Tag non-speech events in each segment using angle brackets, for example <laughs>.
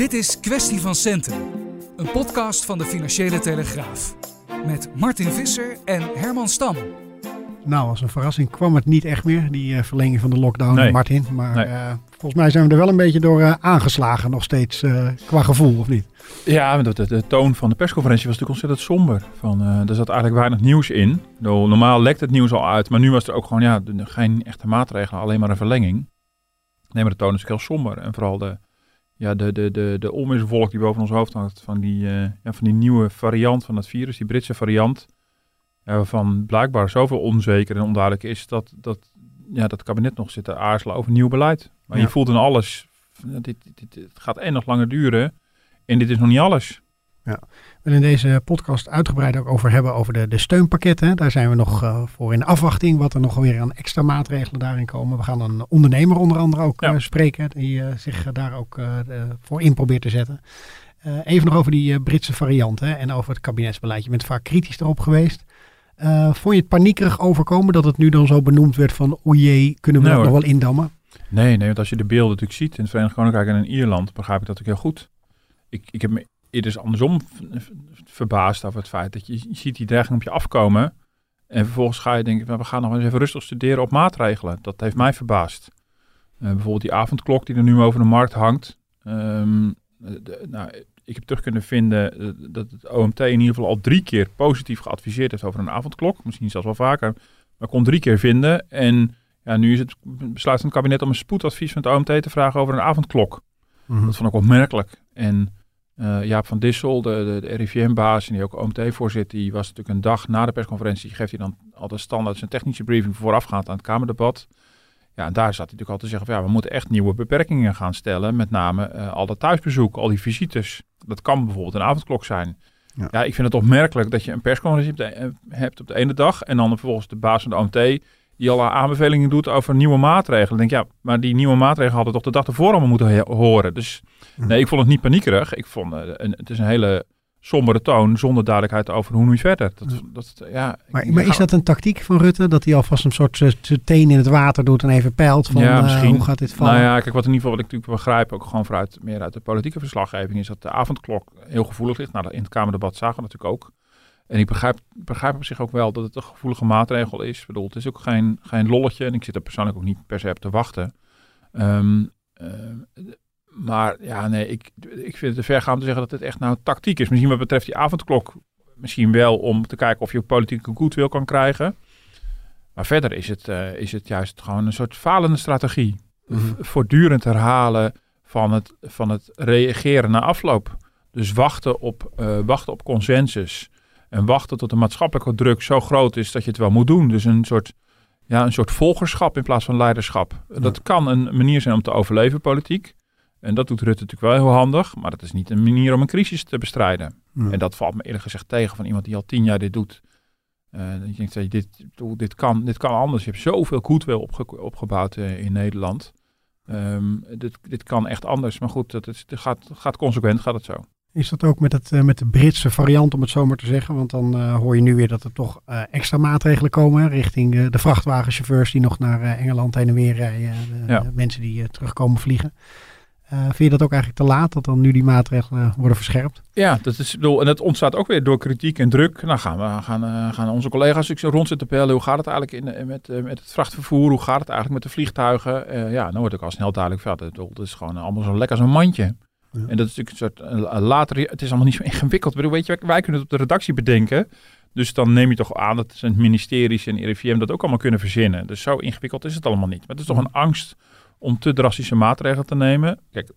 Dit is Kwestie van Centen, een podcast van de Financiële Telegraaf. Met Martin Visser en Herman Stam. Nou, als een verrassing kwam het niet echt meer, die uh, verlenging van de lockdown, Nee. Martin. Maar Nee. eh, volgens mij zijn we er wel een beetje door eh, aangeslagen nog steeds, eh, qua gevoel, of niet? Ja, maar de, de, de toon van de persconferentie was natuurlijk ontzettend somber. Van, eh, er zat eigenlijk weinig nieuws in. Normaal lekt het nieuws al uit, maar nu was er ook gewoon ja, geen echte maatregelen, alleen maar een verlenging. Nee, maar de toon is heel somber. En vooral de, ja, de, de, de, de onweerswolk die boven ons hoofd hangt van die, eh, ja, van die nieuwe variant van het virus, die Britse variant. Ja, waarvan blijkbaar zoveel onzeker en onduidelijk is dat, dat ja, dat kabinet nog zit te aarzelen over nieuw beleid. Maar Ja. je voelt in alles, dit, dit, dit, het gaat en nog langer duren. En dit is nog niet alles. We willen in deze podcast uitgebreid ook over hebben over de, de steunpakketten. Daar zijn we nog eh, voor in afwachting wat er nog weer aan extra maatregelen daarin komen. We gaan een ondernemer onder andere ook Ja. eh, spreken die eh, zich daar ook voor in probeert te zetten. Even nog over die Britse variant hè, en over het kabinetsbeleid. Je bent vaak kritisch erop geweest. Vond je het paniekerig overkomen dat het nu dan zo benoemd werd van o jee, kunnen we Nee, dat nog wel indammen? Nee, nee, want als je de beelden natuurlijk ziet in het Verenigd Koninkrijk en in Ierland, begrijp ik dat ook heel goed. Ik, ik heb me eerder andersom verbaasd over het feit dat je, je ziet die dreiging op je afkomen. En vervolgens ga je denken, we gaan nog eens even rustig studeren op maatregelen. Dat heeft mij verbaasd. Eh, bijvoorbeeld die avondklok die er nu over de markt hangt. Ehm, de- nou, ik heb terug kunnen vinden eh, dat het OMT in ieder geval al drie keer positief geadviseerd heeft over een avondklok. Misschien zelfs wel vaker. Maar kon drie keer vinden. En ja, nu is het besluit van het kabinet om een spoedadvies van het OMT te vragen over een avondklok. Mhm. Dat vond ik opmerkelijk. En eh, Jaap van Dissel, de, de, de RIVM-baas en die ook OMT-voorzitter, die was natuurlijk een dag na de persconferentie, geeft hij dan altijd standaard zijn technische briefing voorafgaand aan het Kamerdebat. Ja, en daar zat hij natuurlijk al te zeggen van ja, we moeten echt nieuwe beperkingen gaan stellen. Met name eh, al dat thuisbezoek, al die visites. Dat kan bijvoorbeeld een avondklok zijn. Ja. Ja, ik vind het opmerkelijk dat je een persconferentie hebt, eh, hebt op de ene dag en dan vervolgens de baas van de OMT die al aanbevelingen doet over nieuwe maatregelen. Denk ja, maar die nieuwe maatregelen hadden toch de dag ervoor allemaal moeten horen. Dus nee, ik vond het niet paniekerig. Ik vond eh, een, het is een hele sombere toon zonder duidelijkheid over hoe nu verder. Dat, Ja. dat, ja, Maar, is dat een tactiek van Rutte? Dat hij alvast een soort eh, teen in het water doet en even peilt van Ja, eh, misschien. hoe gaat dit vallen? Nou ja, kijk, wat in ieder geval wat ik natuurlijk begrijp, ook gewoon vanuit meer uit de politieke verslaggeving, is dat de avondklok heel gevoelig ligt. Nou, in het Kamerdebat zagen we natuurlijk ook. En ik begrijp, begrijp op zich ook wel dat het een gevoelige maatregel is. Ik bedoel, het is ook geen, geen lolletje en ik zit er persoonlijk ook niet per se op te wachten. Ehm, ehm, maar ja, nee, ik, ik vind het te ver gaan om te zeggen dat het echt nou tactiek is. Misschien wat betreft die avondklok, misschien wel om te kijken of je politieke goodwill kan krijgen. Maar verder is het, eh, is het juist gewoon een soort falende strategie Mhm. voortdurend herhalen van het, van het reageren na afloop. Dus wachten op, eh, wachten op consensus. En wachten tot de maatschappelijke druk zo groot is dat je het wel moet doen. Dus een soort, ja, een soort volgerschap in plaats van leiderschap. Dat kan een manier zijn om te overleven politiek. En dat doet Rutte natuurlijk wel heel handig. Maar dat is niet een manier om een crisis te bestrijden. En dat valt me eerlijk gezegd tegen van iemand die al tien jaar dit doet. Dat je denkt, dit, ik bedoel, dit, kan, dit kan anders. Je hebt zoveel goodwill opge opgebouwd eh, in Nederland. Ehm, dit, dit kan echt anders. Maar goed, dat is, het gaat, gaat consequent, gaat het zo. Is dat ook met, het, eh, met de Britse variant, om het zo maar te zeggen? Want dan eh, hoor je nu weer dat er toch eh, extra maatregelen komen hè, richting de vrachtwagenchauffeurs die nog naar Engeland heen en weer rijden. De, Ja. de mensen die terugkomen vliegen. Vind je dat ook eigenlijk te laat dat dan nu die maatregelen worden verscherpt? Ja, dat is, bedoel, en dat ontstaat ook weer door kritiek en druk. Nou gaan, we, gaan, gaan onze collega's rond zitten bellen. Hoe gaat het eigenlijk in, met, met het vrachtvervoer? Hoe gaat het eigenlijk met de vliegtuigen? Ja, dan wordt ook al snel duidelijk. Ja, dat, dat is gewoon allemaal zo lekker als een mandje. Ja. En dat is natuurlijk een soort eh, een later. Het is allemaal niet zo ingewikkeld. Ik bedoel, weet je, wij kunnen het op de redactie bedenken. Dus dan neem je toch aan dat zijn ministeries en RIVM dat ook allemaal kunnen verzinnen. Dus zo ingewikkeld is het allemaal niet. Maar het is toch een angst om te drastische maatregelen te nemen. Kijk,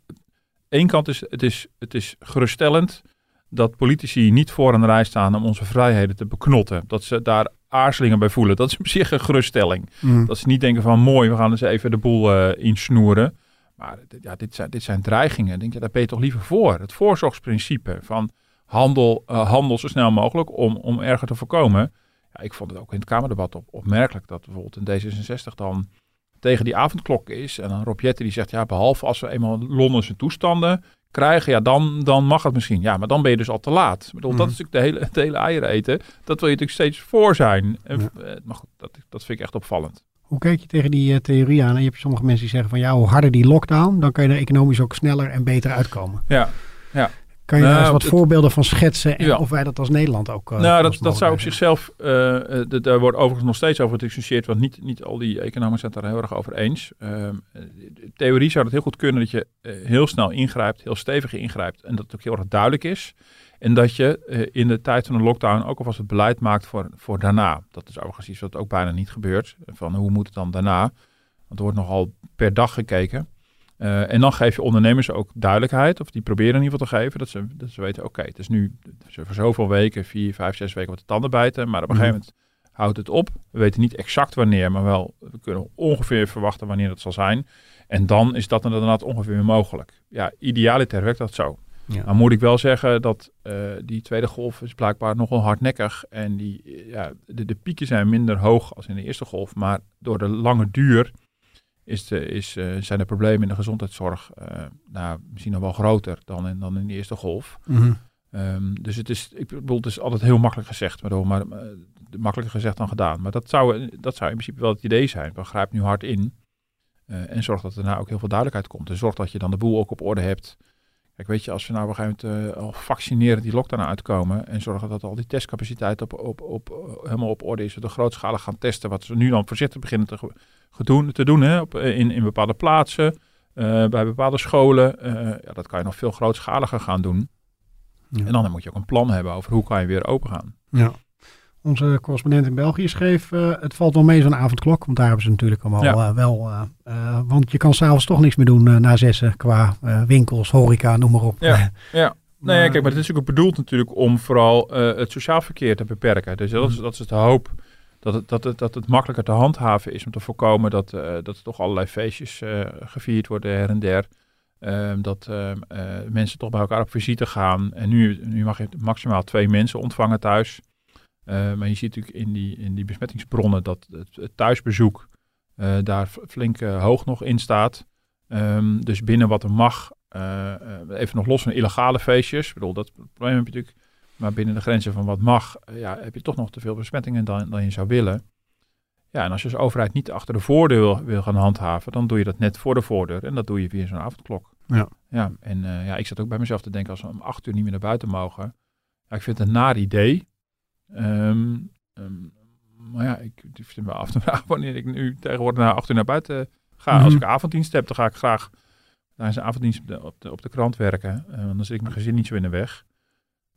één kant is het, is, het is geruststellend dat politici niet voor een rij staan om onze vrijheden te beknotten. Dat ze daar aarzelingen bij voelen. Dat is op zich een geruststelling. Mhm. Dat ze niet denken van mooi, we gaan eens even de boel eh insnoeren. Maar dit- ja, dit, zijn, dit zijn dreigingen. Denk je, daar ben je toch liever voor. Het voorzorgsprincipe van handel, eh, handel zo snel mogelijk om, om erger te voorkomen. Ja, ik vond het ook in het Kamerdebat op, opmerkelijk dat bijvoorbeeld in D66 dan tegen die avondklok is. En dan Rob Jetten die zegt, ja, behalve als we eenmaal Londense toestanden krijgen, ja, dan, dan mag het misschien. Ja, maar dan ben je dus al te laat. Ik bedoel, Mhm. dat is natuurlijk de hele, het hele eieren eten. Dat wil je natuurlijk steeds voor zijn. En, Ja. eh, maar goed, dat, dat vind ik echt opvallend. Hoe kijk je tegen die theorie aan? En je hebt sommige mensen die zeggen van ja, hoe harder die lockdown, dan kan je er economisch ook sneller en beter uitkomen. Ja, ja. Kan je daar eens wat voorbeelden van schetsen en of wij dat als Nederland ook... Uh, nou, dat, dat zou op zichzelf... Uh, daar wordt overigens nog steeds over gediscussieerd, want niet, niet al die economen zijn het daar heel erg over eens. Ehm, theorie zou het heel goed kunnen dat je heel snel ingrijpt, heel stevig ingrijpt en dat het ook heel erg duidelijk is. En dat je in de tijd van een lockdown ook alvast het beleid maakt voor, voor daarna. Dat is overigens iets wat ook bijna niet gebeurt. Van hoe moet het dan daarna? Want er wordt nogal per dag gekeken. Uh, en dan geef je ondernemers ook duidelijkheid, of die proberen in ieder geval te geven, dat ze, dat ze weten, oké, het is nu voor zoveel weken, vier, vijf, zes weken wat de tanden bijten, maar op een gegeven moment houdt het op. We weten niet exact wanneer, maar wel, we kunnen ongeveer verwachten wanneer het zal zijn. En dan is dat inderdaad ongeveer mogelijk. Ja, idealiter werkt dat zo. Ja. Dan moet ik wel zeggen dat uh, die tweede golf is blijkbaar nogal hardnekkig. En die, ja, de, de pieken zijn minder hoog als in de eerste golf. Maar door de lange duur is de, is, uh, zijn de problemen in de gezondheidszorg uh, nou, misschien nog wel groter dan in, dan in de eerste golf. Mm -hmm. um, dus het is, ik bedoel, het is altijd heel makkelijk gezegd, maar, maar makkelijker gezegd dan gedaan. Maar dat zou, dat zou in principe wel het idee zijn. We grijpen nu hard in en zorg dat er nou ook heel veel duidelijkheid komt. En zorg dat je dan de boel ook op orde hebt. Kijk, weet je, als we nou op een gegeven moment al vaccineren die lockdown uitkomen en zorgen dat al die testcapaciteit op, op, op, helemaal op orde is, we de grootschalig gaan testen, wat ze nu dan voorzichtig beginnen te gedoen, te doen hè, op, in, in bepaalde plaatsen, uh, bij bepaalde scholen. Uh, ja, dat kan je nog veel grootschaliger gaan doen. Ja. En dan moet je ook een plan hebben over hoe kan je weer open gaan. Ja. Onze correspondent in België schreef, uh, het valt wel mee zo'n avondklok, want daar hebben ze natuurlijk allemaal ja. wel, want je kan s'avonds toch niks meer doen na zessen qua winkels, horeca, noem maar op. Ja, <laughs> ja. Nee, kijk, maar het is ook bedoeld natuurlijk om vooral het sociaal verkeer te beperken. Dus dat is, dat is de hoop dat het, dat, het, dat het makkelijker te handhaven is om te voorkomen dat, uh, dat er toch allerlei feestjes uh, gevierd worden her en der. Uh, dat uh, mensen toch bij elkaar op visite gaan. En nu, nu mag je maximaal twee mensen ontvangen thuis. Maar je ziet natuurlijk in die, in die besmettingsbronnen dat het, het thuisbezoek daar flink hoog nog in staat. Um, dus binnen wat er mag, even nog los van illegale feestjes. Ik bedoel, dat probleem heb je natuurlijk maar binnen de grenzen van wat mag, eh, ja, heb je toch nog te veel besmettingen dan, dan je zou willen. Ja, en als je als overheid niet achter de voordeur wil, gaan handhaven, dan doe je dat net voor de voordeur. En dat doe je via zo'n avondklok. Ja. Ja, en uh, ja, ik zat ook bij mezelf te denken, als we om acht uur niet meer naar buiten mogen. Ja, ik vind het een naar idee. Um, um, maar ja, ik vind me af te vragen <laughs> wanneer ik nu tegenwoordig naar acht uur naar buiten ga. Mm -hmm. Als ik avonddienst heb, dan ga ik graag naar zijn avonddienst op de, op de, op de krant werken. Uh, dan zit ik mijn gezin niet zo in de weg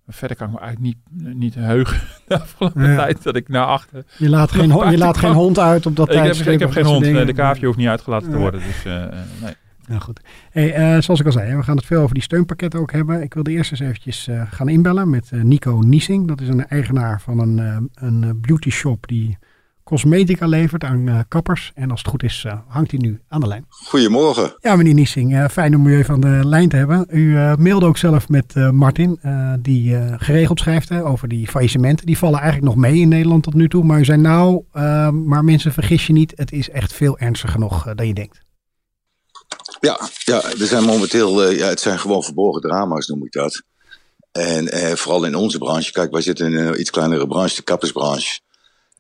verder kan ik me eigenlijk niet, niet heugen <laughs> de afgelopen ja. tijd dat ik naar achter... Je laat, geen, <laughs> je laat geen hond uit op dat tijdstip? Ik heb, ik heb geen hond. Dingen. De kaafje hoeft niet uitgelaten te worden. Dus, uh, nee. Nou goed. Hey, uh, zoals ik al zei, we gaan het veel over die steunpakketten ook hebben. Ik wilde eerst eens eventjes uh, gaan inbellen met Nico Niesing. Dat is een eigenaar van een, een beauty shop die cosmetica levert aan kappers. En als het goed is, hangt hij nu aan de lijn. Goedemorgen. Ja, meneer Niesing, fijn om u even aan de lijn te hebben. U mailde ook zelf met Martin, die geregeld schrijft over die faillissementen. Die vallen eigenlijk nog mee in Nederland tot nu toe. Maar u zei nou, maar mensen vergis je niet, het is echt veel ernstiger nog dan je denkt. Ja, ja, er zijn momenteel, ja, het zijn gewoon verborgen drama's noem ik dat. En vooral in onze branche, kijk, wij zitten in een iets kleinere branche, de kappersbranche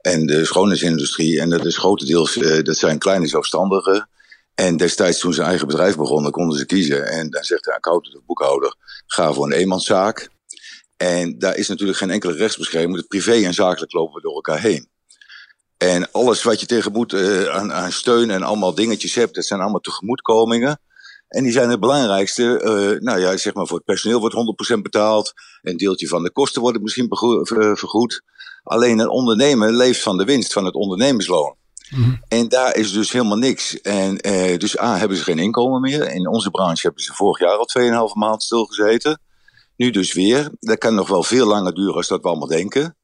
en de schoonheidsindustrie. En dat is grotendeels, uh, dat zijn kleine zelfstandigen. En destijds toen ze eigen bedrijf begonnen, konden ze kiezen. En dan zegt de accountant of boekhouder, ga voor een eenmanszaak. En daar is natuurlijk geen enkele rechtsbescherming. Het privé en zakelijk lopen we door elkaar heen. En alles wat je tegenmoet uh, aan, aan steun en allemaal dingetjes hebt, dat zijn allemaal tegemoetkomingen. En die zijn het belangrijkste. Uh, nou ja, zeg maar voor het personeel wordt 100% betaald. Een deeltje van de kosten wordt misschien vergoed. Alleen een ondernemer leeft van de winst van het ondernemersloon. Mm-hmm. En daar is dus helemaal niks. En uh, dus A, hebben ze geen inkomen meer. In onze branche hebben ze vorig jaar al 2,5 maand stilgezeten. Nu dus weer. Dat kan nog wel veel langer duren als dat we allemaal denken.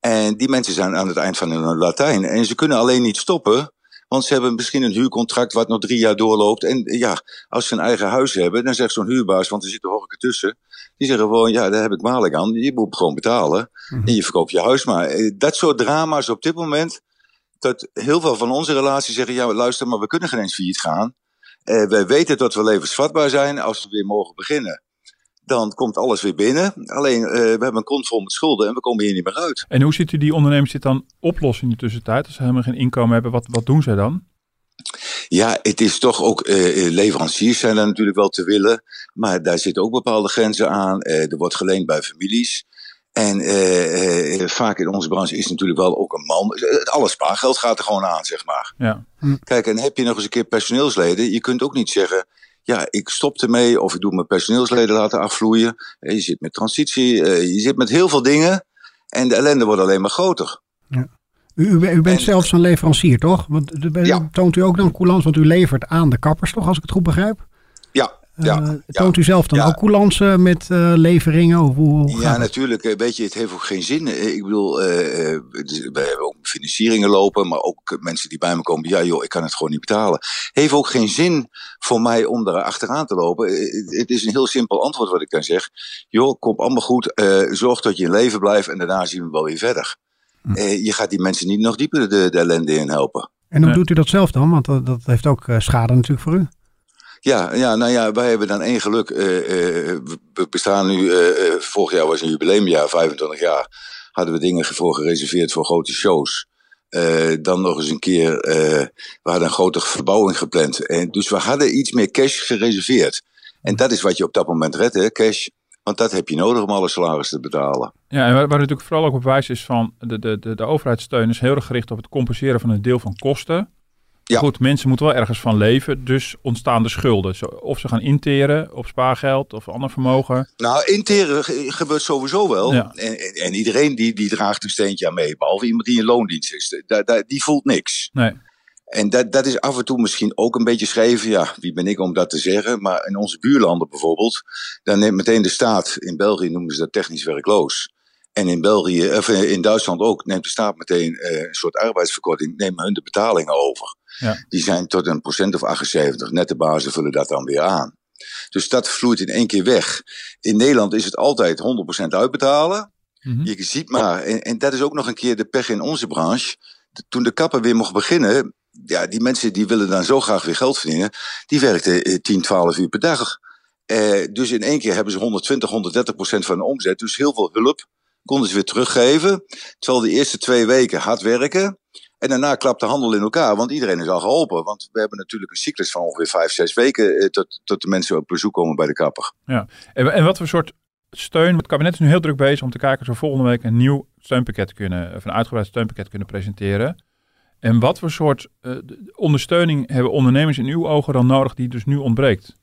En die mensen zijn aan het eind van hun Latijn. En ze kunnen alleen niet stoppen. Want ze hebben misschien een huurcontract wat nog drie jaar doorloopt. En ja, als ze een eigen huis hebben, dan zegt zo'n huurbaas, want er zitten horken tussen. Die zeggen gewoon, ja, daar heb ik malig aan. Je moet gewoon betalen. Mhm. En je verkoopt je huis maar. Eh, dat soort drama's op dit moment. Dat heel veel van onze relaties zeggen, ja, luister, maar we kunnen geen eens failliet gaan. Uh, wij weten dat we levensvatbaar zijn als we weer mogen beginnen. Dan komt alles weer binnen. Alleen uh, we hebben een kont vol met schulden en we komen hier niet meer uit. En hoe ziet u die ondernemers dit dan oplossen in de tussentijd? Als ze helemaal geen inkomen hebben, wat, wat doen zij dan? Ja, het is toch ook, uh, leveranciers zijn daar natuurlijk wel te willen. Maar daar zitten ook bepaalde grenzen aan. Uh, er wordt geleend bij families. En uh, vaak in onze branche is natuurlijk wel ook een man. Alle spaargeld gaat er gewoon aan, zeg maar. Ja. Hm. Kijk, en heb je nog eens een keer personeelsleden. Je kunt ook niet zeggen, ja, ik stop ermee of ik doe mijn personeelsleden laten afvloeien. Je zit met transitie, je zit met heel veel dingen. En de ellende wordt alleen maar groter. Ja. U, u, bent en, zelfs een leverancier, toch? Want ja. toont u ook dan coulance, want u levert aan de kappers, toch, als ik het goed begrijp? Ja, ja, uh, toont u zelf dan ja. ook coulance met uh, leveringen? Of hoe, ja, natuurlijk. Weet je, het heeft ook geen zin. Ik bedoel, uh, we hebben ook financieringen lopen, maar ook mensen die bij me komen. Ja, joh, ik kan het gewoon niet betalen. Heeft ook geen zin voor mij om daar achteraan te lopen. Het is een heel simpel antwoord wat ik dan zeg. Joh, kom allemaal goed. zorg dat je in leven blijft en daarna zien we wel weer verder. Hm. je gaat die mensen niet nog dieper de, de ellende in helpen. En hoe doet u dat zelf dan? Want dat, dat heeft ook schade natuurlijk voor u. Ja, ja, nou ja, wij hebben dan één geluk. Uh, uh, we bestaan nu, uh, vorig jaar was een jubileumjaar, 25 jaar. Hadden we dingen voor gereserveerd voor grote shows. dan nog eens een keer, we hadden een grote verbouwing gepland. En dus we hadden iets meer cash gereserveerd. En dat is wat je op dat moment redt, hè, cash. Want dat heb je nodig om alle salarissen te betalen. Ja, en waar, waar natuurlijk vooral ook op wijs is van de, de, de, de overheidssteun is heel erg gericht op het compenseren van een deel van kosten. Ja. Goed, mensen moeten wel ergens van leven, dus ontstaan de schulden. Of ze gaan interen op spaargeld of ander vermogen. Nou, interen gebeurt sowieso wel. Ja. En, en, iedereen die, die draagt een steentje aan mee, behalve iemand die in loondienst is. Da, da, die voelt niks. Nee. En dat, dat is af en toe misschien ook een beetje schreven. Ja, wie ben ik om dat te zeggen? Maar in onze buurlanden bijvoorbeeld, dan neemt meteen de staat, in België noemen ze dat technisch werkloos. En in België, of in Duitsland ook, neemt de staat meteen uh, een soort arbeidsverkorting, nemen hun de betalingen over. Ja. Die zijn tot een procent of 78. Nette bazen vullen dat dan weer aan. Dus dat vloeit in één keer weg. In Nederland is het altijd 100% uitbetalen. Mm -hmm. Je ziet maar, en, en, dat is ook nog een keer de pech in onze branche. Toen de kapper weer mocht beginnen, ja, die mensen die willen dan zo graag weer geld verdienen. Die werkten 10, 12 uur per dag. Eh, dus in één keer hebben ze 120, 130 procent van de omzet. Dus heel veel hulp konden ze weer teruggeven. Terwijl de eerste twee weken hard werken. En daarna klapt de handel in elkaar, want iedereen is al geholpen. Want we hebben natuurlijk een cyclus van ongeveer vijf, zes weken eh, tot, tot de mensen op bezoek komen bij de kapper. Ja, en, en wat voor soort steun? Het kabinet is nu heel druk bezig om te kijken of we volgende week een nieuw steunpakket kunnen, of een uitgebreid steunpakket kunnen presenteren. En wat voor soort uh, ondersteuning hebben ondernemers in uw ogen dan nodig die dus nu ontbreekt?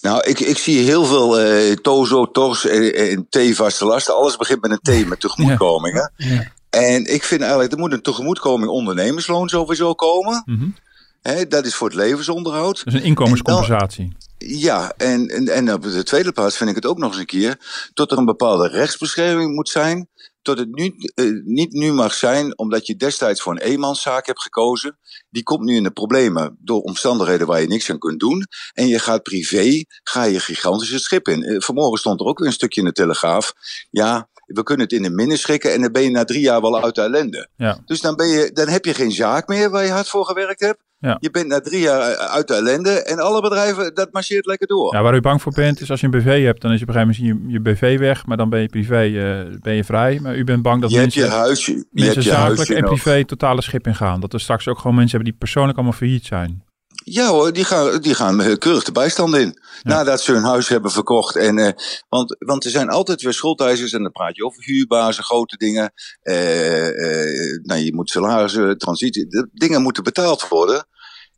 Nou, ik, ik zie heel veel uh, Tozo, Tors en, en T-vaste lasten. Alles begint met een T, met <laughs> tegemoetkomingen. Ja. Ja. En ik vind eigenlijk, er moet een tegemoetkoming ondernemersloon sowieso komen. Mm -hmm. He, dat is voor het levensonderhoud. Dus een inkomenscompensatie. En dan, ja, en, en, en op de tweede plaats vind ik het ook nog eens een keer... tot er een bepaalde rechtsbescherming moet zijn... tot het nu, uh, niet nu mag zijn omdat je destijds voor een eenmanszaak hebt gekozen. Die komt nu in de problemen door omstandigheden waar je niks aan kunt doen. En je gaat privé, ga je gigantisch het schip in. Uh, vanmorgen stond er ook weer een stukje in de Telegraaf. Ja, we kunnen het in de minne schikken en dan ben je na drie jaar wel uit de ellende. Ja. Dus dan, ben je, dan heb je geen zaak meer waar je hard voor gewerkt hebt. Ja. Je bent na drie jaar uit de ellende en alle bedrijven, dat marcheert lekker door. Ja, waar u bang voor bent is als je een BV hebt, dan is je op een gegeven moment je, je BV weg, maar dan ben je privé uh, ben je vrij. Maar u bent bang dat je mensen, hebt je huisje, je je zakelijk huisje en nog. privé totale schip ingaan. Dat er straks ook gewoon mensen hebben die persoonlijk allemaal failliet zijn. Ja hoor, die gaan, die gaan eh, keurig de bijstand in. Ja. Nadat ze hun huis hebben verkocht. En, uh, want, want er zijn altijd weer schuldeisers. En dan praat je over huurbazen, grote dingen. Uh, uh, nou, je moet salarissen, transitie. De dingen moeten betaald worden.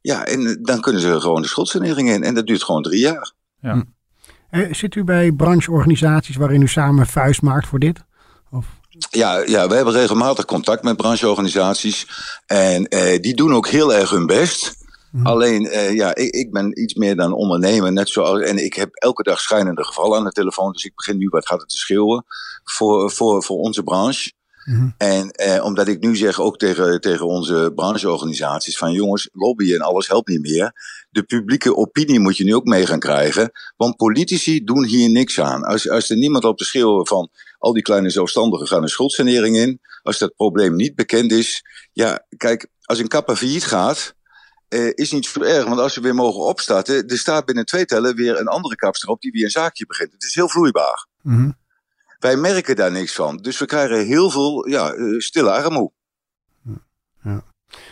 Ja, en dan kunnen ze gewoon de schuldsanering in. En dat duurt gewoon drie jaar. Ja. Hm. zit u bij brancheorganisaties waarin u samen vuist maakt voor dit? Of? Ja, ja, we hebben regelmatig contact met brancheorganisaties. En die doen ook heel erg hun best. Hm. Alleen, uh, ja, ik, ik, ben iets meer dan ondernemer. Net zoals, en ik heb elke dag schijnende gevallen aan de telefoon. Dus ik begin nu wat gaat het te schreeuwen voor, voor, voor onze branche. Mm. En eh, omdat ik nu zeg ook tegen, tegen onze brancheorganisaties van jongens, lobbyen en alles helpt niet meer. De publieke opinie moet je nu ook mee gaan krijgen. Want politici doen hier niks aan. Als, als er niemand op te schreeuwen van al die kleine zelfstandigen gaan een schuldsanering in. Als dat probleem niet bekend is. Ja, kijk, als een kapper failliet gaat eh, is niet zo erg. Want als we weer mogen opstarten, er staat binnen twee tellen weer een andere kapster op die weer een zaakje begint. Het is heel vloeibaar. Mhm. Wij merken daar niks van. Dus we krijgen heel veel ja, eh, stille armoe.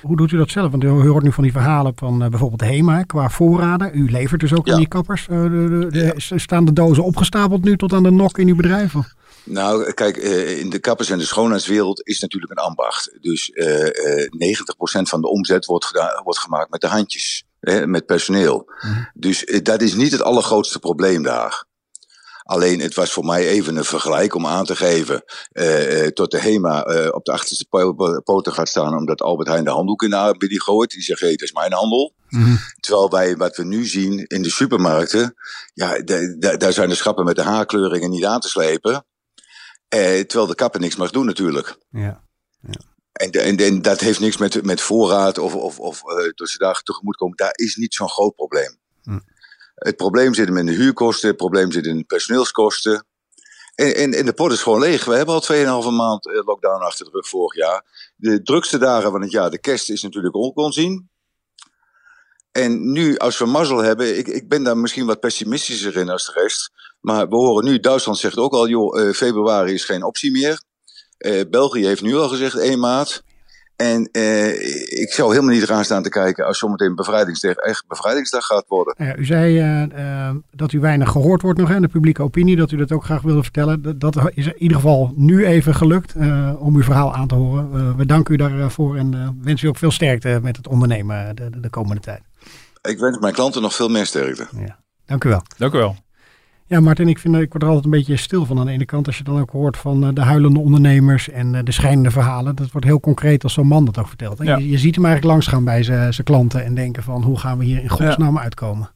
Hoe doet u dat zelf? Want u hoort nu van die verhalen van eh, bijvoorbeeld HEMA qua voorraden. U levert dus ook Ja. aan die kappers. De- de- de- Staan de dozen opgestapeld nu tot aan de nok in uw bedrijf? Of? Nou, kijk, eh, in de kappers- en de schoonheidswereld is natuurlijk een ambacht. Dus eh, eh, 90% van de omzet wordt, gedaan, wordt gemaakt met de handjes, hè, met personeel. Mhm. Dus eh, dat is niet het allergrootste probleem daar. Alleen het was voor mij even een vergelijk om aan te geven eh, eh, tot de HEMA eh, op de achterste po- poten gaat staan omdat Albert Heijn de handdoek in de aanbieding gooit. Die zegt, hé, dat is mijn handel. Terwijl wij, wat we nu zien in de supermarkten, ja, daar zijn de schappen met de haarkleuringen niet aan te slepen. Eh, terwijl de kapper niks mag doen natuurlijk. Ja. En, de- en, en dat heeft niks met, met voorraad of, of, of daar tegemoet komen. Daar is niet zo'n groot probleem. Hm. Het probleem zit hem in de huurkosten, het probleem zit in de personeelskosten. En, en, en de pot is gewoon leeg. We hebben al 2,5 maand eh, lockdown achter de rug vorig jaar. De drukste dagen van het jaar, de kerst, is natuurlijk ook onzien. En nu, als we mazzel hebben, ik, ik ben daar misschien wat pessimistischer in als de rest. Maar we horen nu, Duitsland zegt ook al, joh, eh, februari is geen optie meer. Eh, België heeft nu al gezegd 1 maart. En eh, ik zou helemaal niet eraan staan te kijken als zometeen bevrijdingsdag echt bevrijdingsdag gaat worden. Ja, u zei dat u weinig gehoord wordt nog hè, in de publieke opinie. Dat u dat ook graag wilde vertellen. Dat, dat is in ieder geval nu even gelukt eh, om uw verhaal aan te horen. Eh, we danken u daarvoor en eh, wensen u ook veel sterkte met het ondernemen de, de, de komende tijd. Ik wens mijn klanten nog veel meer sterkte. Dank u wel. Dank u wel. Ja, Martin, ik, vind, ik word er altijd een beetje stil van aan de ene kant. Als je dan ook hoort van eh, de huilende ondernemers en eh, de schijnende verhalen. Dat wordt heel concreet als zo'n man dat ook vertelt. Ja. Je, je ziet hem eigenlijk langsgaan bij zijn zijn klanten en denken van hoe gaan we hier in godsnaam uitkomen.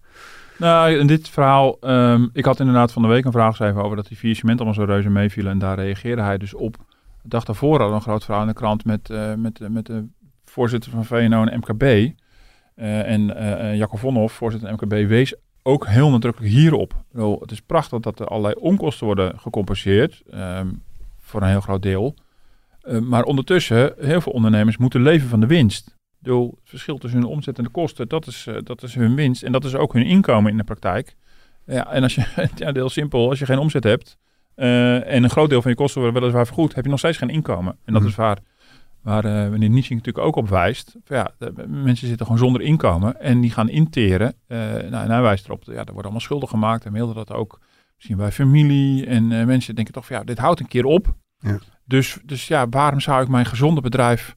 Nou, in dit verhaal, ehm, ik had inderdaad van de week een vraag geschreven over dat die vier cement allemaal zo reuze meevielen. En daar reageerde hij dus op. De dag daarvoor hadden we een groot verhaal in de krant met, eh, met, met de voorzitter van VNO en MKB. Eh, en eh, eh, Jacco Vonhoff, voorzitter van MKB, wees ook heel nadrukkelijk hierop. Bedoel, het is prachtig dat er allerlei onkosten worden gecompenseerd, ehm, voor een heel groot deel. Eh, maar ondertussen, heel veel ondernemers moeten leven van de winst. Bedoel, het verschil tussen hun omzet en de kosten, dat is, eh, dat is hun winst. En dat is ook hun inkomen in de praktijk. Ja, en als je, <laughs> ja, heel simpel, als je geen omzet hebt eh, en een groot deel van je kosten worden weliswaar vergoed, heb je nog steeds geen inkomen. En dat Mhm. is waar, waar eh meneer Nietzsche natuurlijk ook op wijst. Van Ja, de- mensen zitten gewoon zonder inkomen en die gaan interen. Eh, nou, en hij wijst erop, ja, er worden allemaal schulden gemaakt. En mailde dat ook misschien bij familie. En eh, mensen denken toch van ja, dit houdt een keer op. Ja. Dus, dus ja, waarom zou ik mijn gezonde bedrijf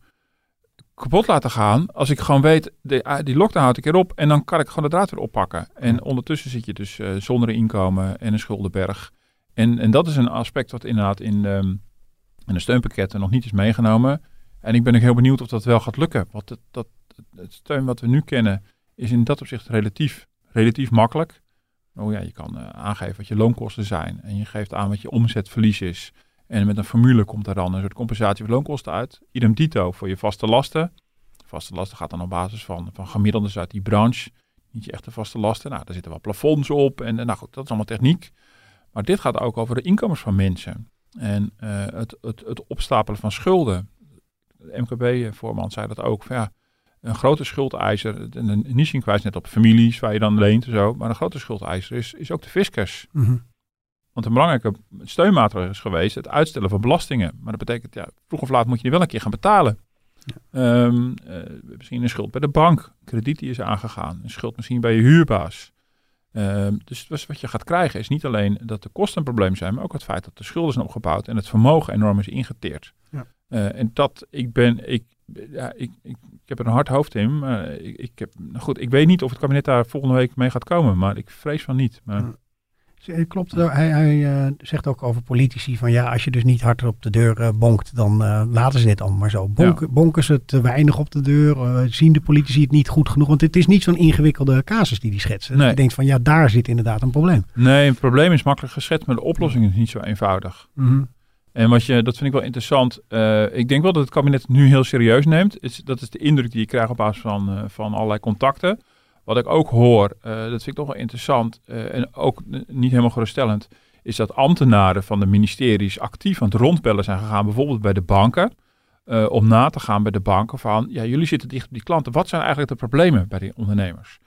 kapot laten gaan als ik gewoon weet, de, ah, die lockdown houdt een keer op en dan kan ik gewoon de draad weer oppakken. En ondertussen zit je dus zonder inkomen en een schuldenberg. En, en dat is een aspect wat inderdaad in de, in de steunpakketten nog niet is meegenomen. En ik ben ook heel benieuwd of dat wel gaat lukken. Want het, dat, het steun wat we nu kennen is in dat opzicht relatief, relatief makkelijk. Oh ja, je kan eh, aangeven wat je loonkosten zijn. En je geeft aan wat je omzetverlies is. En met een formule komt er dan een soort compensatie voor loonkosten uit. Idem dito voor je vaste lasten. Vaste lasten gaat dan op basis van, van gemiddeldes uit die branche. Niet je echte vaste lasten. Nou, daar zitten wel plafonds op. En eh, nou goed, dat is allemaal techniek. Maar dit gaat ook over de inkomens van mensen. En eh, het, het, het opstapelen van schulden. De MKB-voorman zei dat ook. Van, ja, een grote schuldeiser, en een Nissing wijst net op families waar je dan leent en zo. Maar een grote schuldeiser is, is ook de fiscus. Mhm. Want een belangrijke steunmaatregel is geweest het uitstellen van belastingen. Maar dat betekent, ja, vroeg of laat moet je die wel een keer gaan betalen. Ehm, eh, misschien een schuld bij de bank, krediet die is aangegaan, een schuld misschien bij je huurbaas. Ehm, dus wat je gaat krijgen is niet alleen dat de kosten een probleem zijn, maar ook het feit dat de schulden zijn opgebouwd en het vermogen enorm is ingeteerd. Ja. Eh, en dat, ik ben, ik, ja, ik, ik, ik heb er een hard hoofd in, maar ik, ik heb, nou goed, ik weet niet of het kabinet daar volgende week mee gaat komen, maar ik vrees van niet. Maar, Ja. Klopt, hij, hij eh, zegt ook over politici van ja, als je dus niet hard op de deur eh, bonkt, dan eh, laten ze dit allemaal maar zo. Bonken, Bonken ze te weinig op de deur? zien de politici het niet goed genoeg? Want het is niet zo'n ingewikkelde casus die die schetsen. Nee. Je denkt van ja, daar zit inderdaad een probleem. Nee, het probleem is makkelijk geschetst, maar de oplossing is niet zo eenvoudig. Mhm. En wat je, dat vind ik wel interessant. ik denk wel dat het kabinet het nu heel serieus neemt. Is, dat is de indruk die je krijgt op basis van, van allerlei contacten. Wat ik ook hoor, eh, dat vind ik toch wel interessant eh, en ook niet helemaal geruststellend, is dat ambtenaren van de ministeries actief aan het rondbellen zijn gegaan, bijvoorbeeld bij de banken. eh, om na te gaan bij de banken van, ja, jullie zitten dicht op die klanten. Wat zijn eigenlijk de problemen bij die ondernemers?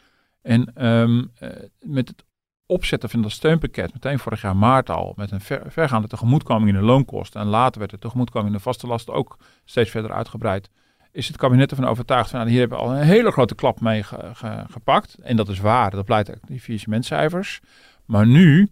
En ehm, eh, met het opzetten van dat steunpakket, meteen vorig jaar maart al, met een ver, vergaande tegemoetkoming in de loonkosten. En later werd de tegemoetkoming in de vaste lasten ook steeds verder uitgebreid. Is het kabinet ervan overtuigd van, nou, hier hebben we al een hele grote klap mee gepakt. En dat is waar, dat blijkt uit die faillissementcijfers. Maar nu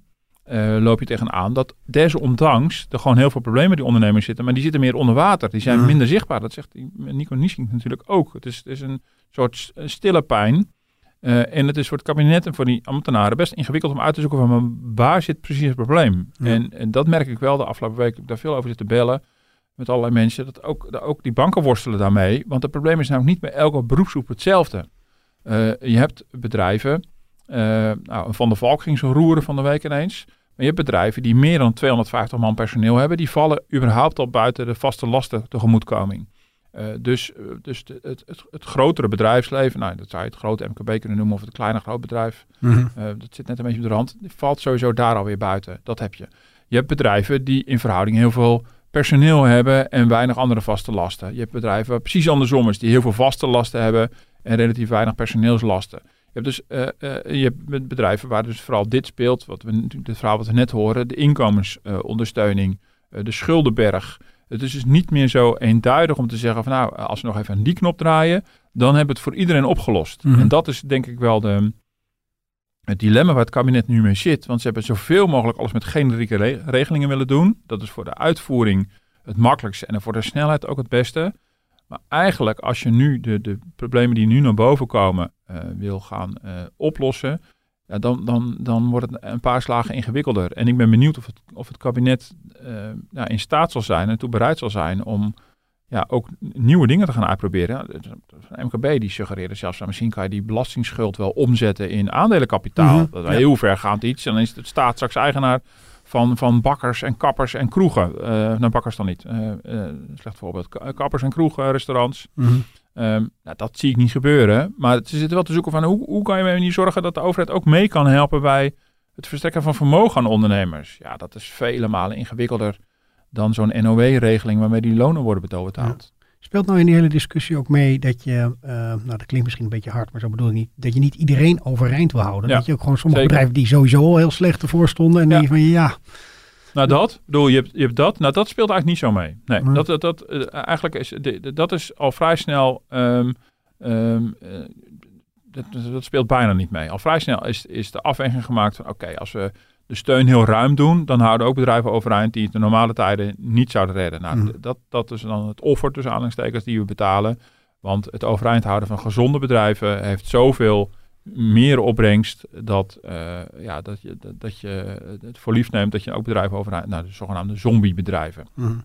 uh, loop je tegenaan dat desondanks er gewoon heel veel problemen die ondernemers zitten, maar die zitten meer onder water. Die zijn minder zichtbaar. Dat zegt Nico Niesing natuurlijk ook. Het is, het is een soort stille pijn. Uh, en het is voor het kabinet en voor die ambtenaren best ingewikkeld om uit te zoeken van waar zit precies het probleem. En, en, dat merk ik wel de afgelopen week. Ik heb daar veel over zitten bellen met allerlei mensen. Dat ook, dat ook die banken worstelen daarmee. Want het probleem is namelijk niet bij elke beroepsgroep hetzelfde. Uh, je hebt bedrijven uh, nou, Van de Valk ging zo roeren van de week ineens. Maar je hebt bedrijven die meer dan 250 man personeel hebben. Die vallen überhaupt al buiten de vaste lasten tegemoetkoming. Uh, dus dus de, het, het, het, grotere bedrijfsleven, nou, dat zou je het grote MKB kunnen noemen of het kleine grootbedrijf. Mm uh, dat zit net een beetje op de rand. Die valt sowieso daar alweer buiten. Dat heb je. Je hebt bedrijven die in verhouding heel veel personeel hebben en weinig andere vaste lasten. Je hebt bedrijven waar precies andersom is, die heel veel vaste lasten hebben en relatief weinig personeelslasten. Je hebt dus uh, uh, je hebt bedrijven waar dus vooral dit speelt, wat we het verhaal wat we net horen, de inkomensondersteuning, uh, de schuldenberg. Het is dus niet meer zo eenduidig om te zeggen van nou, als we nog even aan die knop draaien, dan hebben we het voor iedereen opgelost. Mm -hmm. En dat is denk ik wel de, het dilemma waar het kabinet nu mee zit. Want ze hebben zoveel mogelijk alles met generieke re regelingen willen doen. Dat is voor de uitvoering het makkelijkste en voor de snelheid ook het beste. Maar eigenlijk als je nu de, de problemen die nu naar boven komen uh, wil gaan uh, oplossen, ja, dan, dan, dan wordt het een paar slagen ingewikkelder. En ik ben benieuwd of het, of het kabinet ja, in staat zal zijn en toe bereid zal zijn om ja, ook nieuwe dingen te gaan uitproberen. MKB die suggereerde zelfs, nou, misschien kan je die belastingsschuld wel omzetten in aandelenkapitaal. Mm -hmm. Dat is ja. heel vergaand iets. En dan is het staat straks eigenaar van, van bakkers en kappers en kroegen. Uh, nou, bakkers dan niet. Uh, uh, slecht voorbeeld. Kappers en kroegen, restaurants. Mm -hmm. um, nou, dat zie ik niet gebeuren. Maar ze zitten wel te zoeken van hoe, hoe kan je niet zorgen dat de overheid ook mee kan helpen bij het verstrekken van vermogen aan ondernemers. Ja, dat is vele malen ingewikkelder dan zo'n NOW-regeling waarmee die lonen worden betaald. Ja. Speelt nou in die hele discussie ook mee dat je, uh, nou dat klinkt misschien een beetje hard, maar zo bedoel ik niet, dat je niet iedereen overeind wil houden. Ja, dat je ook gewoon sommige zeker. bedrijven die sowieso al heel slecht ervoor stonden en ja. je van ja. Nou dat, bedoel, je hebt, je hebt dat, nou dat speelt eigenlijk niet zo mee. Nee, hmm. dat, dat, dat, uh, eigenlijk is, dat is al vrij snel, um, um, uh, dat, dat, speelt bijna niet mee. Al vrij snel is, is de afweging gemaakt van oké, okay, als we de steun heel ruim doen, dan houden ook bedrijven overeind die het de normale tijden niet zouden redden. Nou, mm. dat, dat is dan het offer tussen aanhalingstekens die we betalen. Want het overeind houden van gezonde bedrijven heeft zoveel meer opbrengst dat, uh, ja, dat, je, dat, dat, je het voor lief neemt dat je ook bedrijven overeind, nou, de zogenaamde zombiebedrijven. Mm.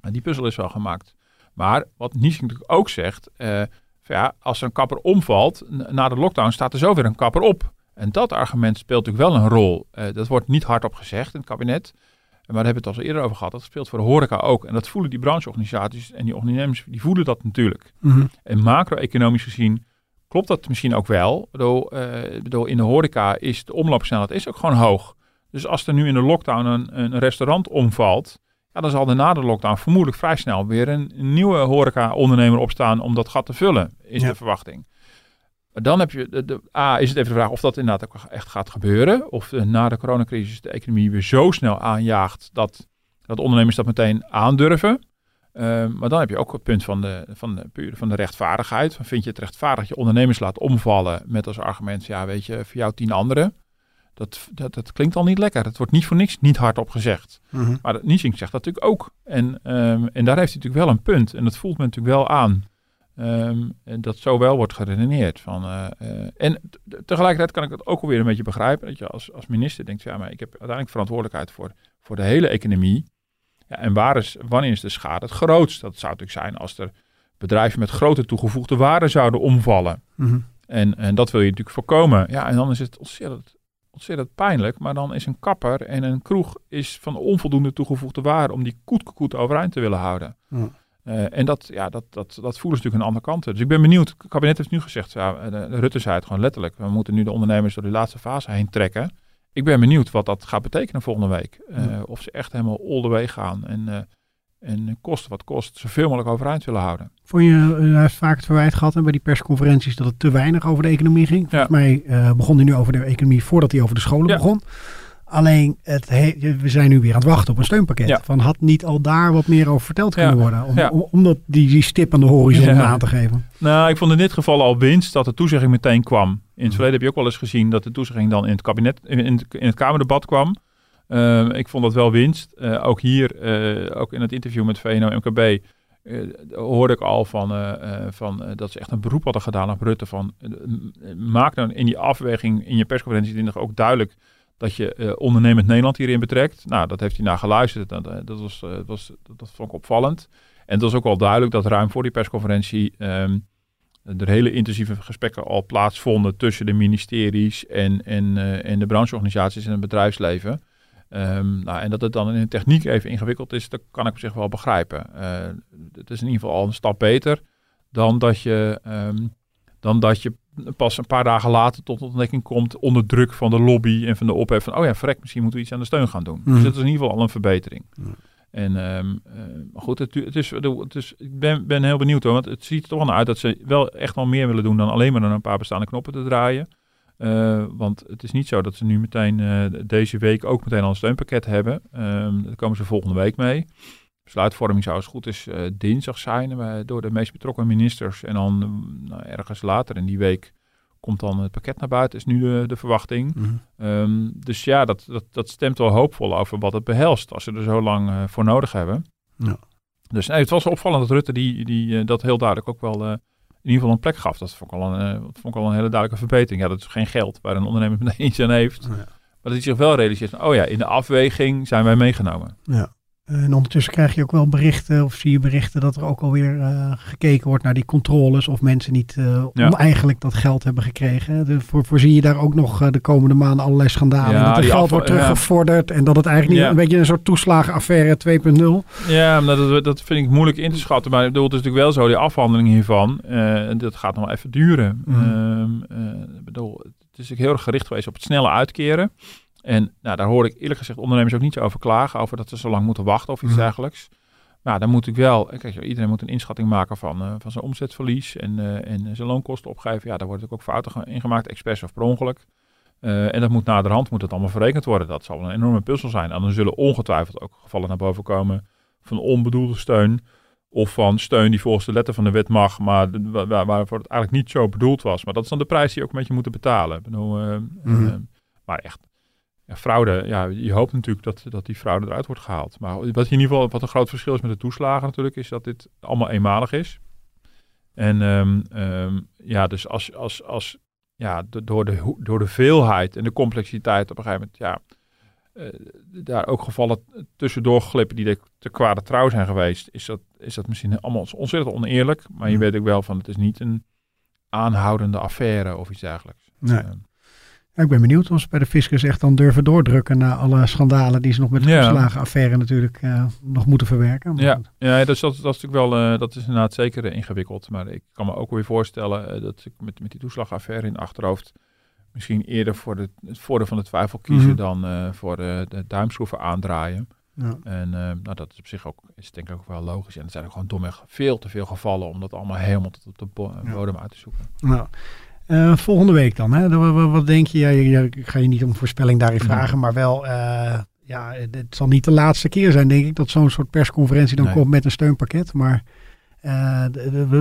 En die puzzel is wel gemaakt. Maar wat Niesing natuurlijk ook zegt, uh, ja, als een kapper omvalt, na de lockdown staat er zo weer een kapper op. En dat argument speelt natuurlijk wel een rol. Uh, dat wordt niet hardop gezegd in het kabinet. Maar daar hebben we het al eerder over gehad. Dat speelt voor de horeca ook. En dat voelen die brancheorganisaties en die ondernemers, die voelen dat natuurlijk. Mm -hmm. En macro-economisch gezien klopt dat misschien ook wel. Bedoel, uh, bedoel, in de horeca is de omloopsnelheid is ook gewoon hoog. Dus als er nu in de lockdown een, een restaurant omvalt, ja, dan zal er na de lockdown vermoedelijk vrij snel weer een, een nieuwe horeca-ondernemer opstaan om dat gat te vullen, is ja. de verwachting. Maar dan heb je, de, de, A, is het even de vraag of dat inderdaad ook echt gaat gebeuren. Of uh, na de coronacrisis de economie weer zo snel aanjaagt dat, dat ondernemers dat meteen aandurven. Uh, maar dan heb je ook het punt van de, van de, van de rechtvaardigheid. Vind je het rechtvaardig dat je ondernemers laat omvallen met als argument, ja weet je, voor jou tien anderen. Dat, dat, dat klinkt al niet lekker. Het wordt niet voor niks niet hardop gezegd. Mm -hmm. Maar Niesing zegt dat natuurlijk ook. En, um, en daar heeft hij natuurlijk wel een punt. En dat voelt men natuurlijk wel aan. Um, en dat zo wel wordt geredeneerd. Van, uh, uh, en tegelijkertijd kan ik het ook alweer een beetje begrijpen. Dat je als, als minister denkt, ja, maar ik heb uiteindelijk verantwoordelijkheid voor, voor de hele economie. Ja, en waar is, wanneer is de schade het grootst? Dat zou natuurlijk zijn als er bedrijven met grote toegevoegde waarde zouden omvallen. Mm -hmm. en, en dat wil je natuurlijk voorkomen. Ja, en dan is het ontzettend, ontzettend pijnlijk. Maar dan is een kapper en een kroeg is van onvoldoende toegevoegde waarde om die koet overeind te willen houden. Mm. Uh, en dat, ja, dat, dat, dat voelen ze natuurlijk aan de andere kant. Dus ik ben benieuwd. Het kabinet heeft nu gezegd, ja, de Rutte zei het gewoon letterlijk. We moeten nu de ondernemers door die laatste fase heen trekken. Ik ben benieuwd wat dat gaat betekenen volgende week. Uh, ja. Of ze echt helemaal all the way gaan. En, uh, En kost wat kost, zoveel mogelijk overeind willen houden. Vond je, hij heeft vaak het verwijt gehad hè, bij die persconferenties dat het te weinig over de economie ging. Volgens mij begon hij nu over de economie voordat hij over de scholen begon. Alleen, het we zijn nu weer aan het wachten op een steunpakket. Van had niet al daar wat meer over verteld kunnen worden? Om, om, om dat, die, die stip aan de horizon aan te geven. Nou, ik vond in dit geval al winst dat de toezegging meteen kwam. In het mm. verleden heb je ook wel eens gezien dat de toezegging dan in het kabinet, in, in het Kamerdebat kwam. Ehm, ik vond dat wel winst. Uh, ook hier, uh, ook in het interview met VNO-MKB, eh, hoorde ik al van, van dat ze echt een beroep hadden gedaan op Rutte. Van, maak dan in die afweging in je persconferentie ook duidelijk dat je ondernemend Nederland hierin betrekt. Nou, dat heeft hij naar geluisterd. Dat, dat, was, dat, was, dat, vond ik opvallend. En het was ook wel duidelijk dat ruim voor die persconferentie um, er hele intensieve gesprekken al plaatsvonden tussen de ministeries en, en, en de brancheorganisaties en het bedrijfsleven. Um, nou, en dat het dan in de techniek even ingewikkeld is, dat kan ik op zich wel begrijpen. Uh, het is in ieder geval al een stap beter dan dat je, um, dan dat je pas een paar dagen later tot ontdekking komt onder druk van de lobby en van de ophef van, oh ja, verrek, misschien moeten we iets aan de steun gaan doen. Dus mhm. dat is in ieder geval al een verbetering. En um, uh, goed, het, het, is, het is, ik ben, ben heel benieuwd hoor, want het ziet er toch wel uit dat ze wel echt wel meer willen doen dan alleen maar een paar bestaande knoppen te draaien. Uh, want het is niet zo dat ze nu meteen uh, deze week ook meteen al een steunpakket hebben. Um, daar komen ze volgende week mee. Besluitvorming zou als goed is uh, dinsdag zijn door de meest betrokken ministers. En dan nou, ergens later in die week komt dan het pakket naar buiten, is nu de, de verwachting. Mm -hmm. um, dus ja, dat, dat, dat stemt wel hoopvol over wat het behelst als ze er zo lang voor nodig hebben. Ja. Dus nee, het was opvallend dat Rutte die, die, dat heel duidelijk ook wel in ieder geval een plek gaf. Dat vond ik al een, vond ik al een hele duidelijke verbetering. Ja, dat is geen geld waar een ondernemer <laughs> meteen iets aan heeft. Ja. Maar dat hij zich wel realiseert oh ja, in de afweging zijn wij meegenomen. Ja. En ondertussen krijg je ook wel berichten, of zie je berichten dat er ook alweer uh, gekeken wordt naar die controles. Of mensen niet uh, ja. oneigenlijk dat geld hebben gekregen. De, voor, voorzie je daar ook nog uh, de komende maanden allerlei schandalen. Ja, dat er geld wordt teruggevorderd. En dat het eigenlijk niet een beetje een soort toeslagenaffaire 2.0. Ja, dat, dat vind ik moeilijk in te schatten. Maar ik bedoel, het is natuurlijk wel zo, die afhandeling hiervan. dat gaat nog even duren. Mm. ik bedoel, het is heel erg gericht geweest op het snelle uitkeren. En nou, daar hoor ik eerlijk gezegd ondernemers ook niet zo over klagen, over dat ze zo lang moeten wachten of iets mhm. dergelijks. Maar dan moet ik wel, kijk, iedereen moet een inschatting maken van, uh, van zijn omzetverlies en, uh, en zijn loonkosten opgeven. Ja, daar worden ook fouten ingemaakt, expres of per ongeluk. Uh, en dat moet naderhand moet dat allemaal verrekend worden. Dat zal een enorme puzzel zijn. En dan zullen ongetwijfeld ook gevallen naar boven komen van onbedoelde steun. Of van steun die volgens de letter van de wet mag, maar waar, waarvoor het eigenlijk niet zo bedoeld was. Maar dat is dan de prijs die je ook een beetje moeten betalen. Ik bedoel, mm maar echt, ja, fraude, ja, je hoopt natuurlijk dat, dat die fraude eruit wordt gehaald. Maar wat in ieder geval wat een groot verschil is met de toeslagen natuurlijk, is dat dit allemaal eenmalig is. En um, um, ja, dus als, als, als ja, door, de, door de veelheid en de complexiteit op een gegeven moment, ja, uh, daar ook gevallen tussendoor glippen die de, te kwade trouw zijn geweest, is dat, is dat misschien allemaal ontzettend oneerlijk. Maar je weet ook wel van, het is niet een aanhoudende affaire of iets dergelijks. Nee. Uh, ik ben benieuwd of ze bij de fiscus echt dan durven doordrukken naar alle schandalen die ze nog met de ja. affaire natuurlijk uh, nog moeten verwerken. ja, ja dat, is, dat, dat is natuurlijk wel, uh, dat is inderdaad zeker uh, ingewikkeld. Maar ik kan me ook weer voorstellen dat ik met, met die toeslagaffaire in achterhoofd misschien eerder voor de, het voordeel van de twijfel kiezen mm -hmm. dan voor de, de duimschroeven aandraaien. Ja. En nou, dat is op zich ook, is denk ik ook wel logisch. En er zijn ook gewoon domweg veel te veel gevallen om dat allemaal helemaal tot op de bodem uit te zoeken. Nou. Uh, volgende week dan, hè? Wat, denk je? Ja, ik ga je niet om voorspelling daarin vragen, maar wel, uh, ja, het zal niet de laatste keer zijn, denk ik, dat zo'n soort persconferentie dan komt met een steunpakket. Maar uh,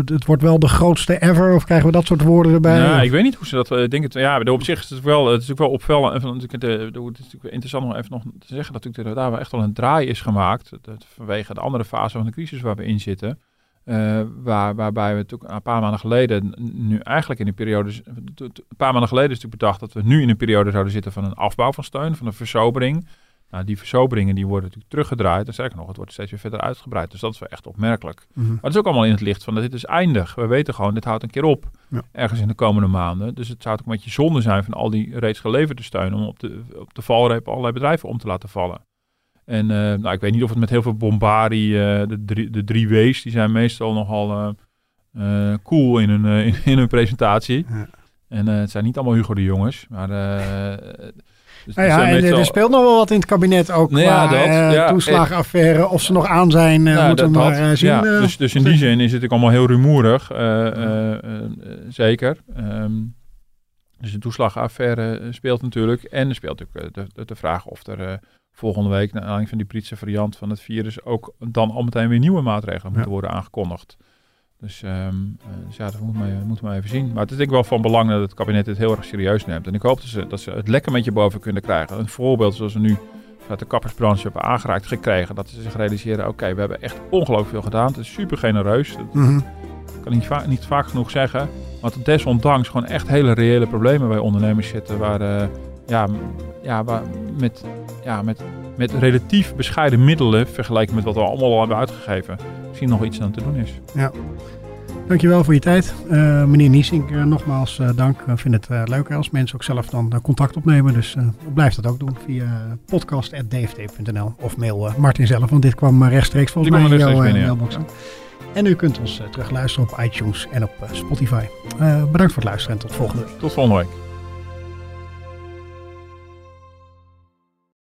het wordt wel de grootste ever, of krijgen we dat soort woorden erbij? Ja, ik weet niet hoe ze dat uh, denken. Ja, op zich is het wel, het is natuurlijk wel opvallend. En het is natuurlijk interessant om even nog te zeggen dat daar wel echt wel een draai is gemaakt. vanwege de andere fase van de crisis waar we in zitten. Uh, waar, waarbij we natuurlijk een paar maanden geleden, nu eigenlijk in een periode, een paar maanden geleden is natuurlijk bedacht dat we nu in een periode zouden zitten van een afbouw van steun, van een versobering. Nou, die versoberingen die worden natuurlijk teruggedraaid. En zeker nog, het wordt steeds weer verder uitgebreid. Dus dat is wel echt opmerkelijk. Mhm. Maar het is ook allemaal in het licht van dat dit is eindig. We weten gewoon, dit houdt een keer op. Ergens in de komende maanden. Dus het zou ook een beetje zonde zijn van al die reeds geleverde steun om op de, op de valreep allerlei bedrijven om te laten vallen. En uh, nou, ik weet niet of het met heel veel bombardie, uh, de, drie, de drie W's, die zijn meestal nogal uh, cool in hun, in, in, hun presentatie. Ja. En het zijn niet allemaal Hugo de jongens, maar Dus Nou ja, zijn en meestal- er speelt nog wel wat in het kabinet ook Nou qua ja, dat, eh, ja, toeslagenaffaire. Of ze nog aan zijn, eh, Nou, moeten we maar eh, zien. ja, eh. dus, dus in die zin is het ook allemaal heel rumoerig. eh, eh, eh, eh, zeker. Ehm, dus de toeslagenaffaire eh, speelt natuurlijk. En er speelt natuurlijk eh, de, de, de vraag of er eh, volgende week, naar aanleiding van die Britse variant van het virus, ook dan al meteen weer nieuwe maatregelen moeten worden aangekondigd. Dus, ehm, eh, dus ja, dat moeten we, moeten we even zien. Maar het is denk ik wel van belang dat het kabinet dit heel erg serieus neemt. En ik hoop dat ze, dat ze het lekker met je boven kunnen krijgen. Een voorbeeld zoals we nu uit de kappersbranche hebben aangeraakt gekregen. Dat ze zich realiseren, oké, we hebben echt ongelooflijk veel gedaan. Het is super genereus. Dat Mhm. kan ik niet, va- niet vaak genoeg zeggen. Maar tot desondanks gewoon echt hele reële problemen bij ondernemers zitten. Waar, eh, ja, ja, waar met, ja, met, met relatief bescheiden middelen, vergeleken met wat we allemaal al hebben uitgegeven, misschien nog iets aan te doen is. Dankjewel voor je tijd. Eh, meneer Niesink, eh, nogmaals eh, dank. Ik vind het leuk als mensen ook zelf dan contact opnemen. Dus blijf dat ook doen via podcast.dft.nl of mail Martin zelf. Want dit kwam rechtstreeks volgens mij in jouw binnen, mailbox. En u kunt ons eh, terug luisteren op iTunes en op Spotify. Bedankt voor het luisteren en tot volgende week. Tot volgende week.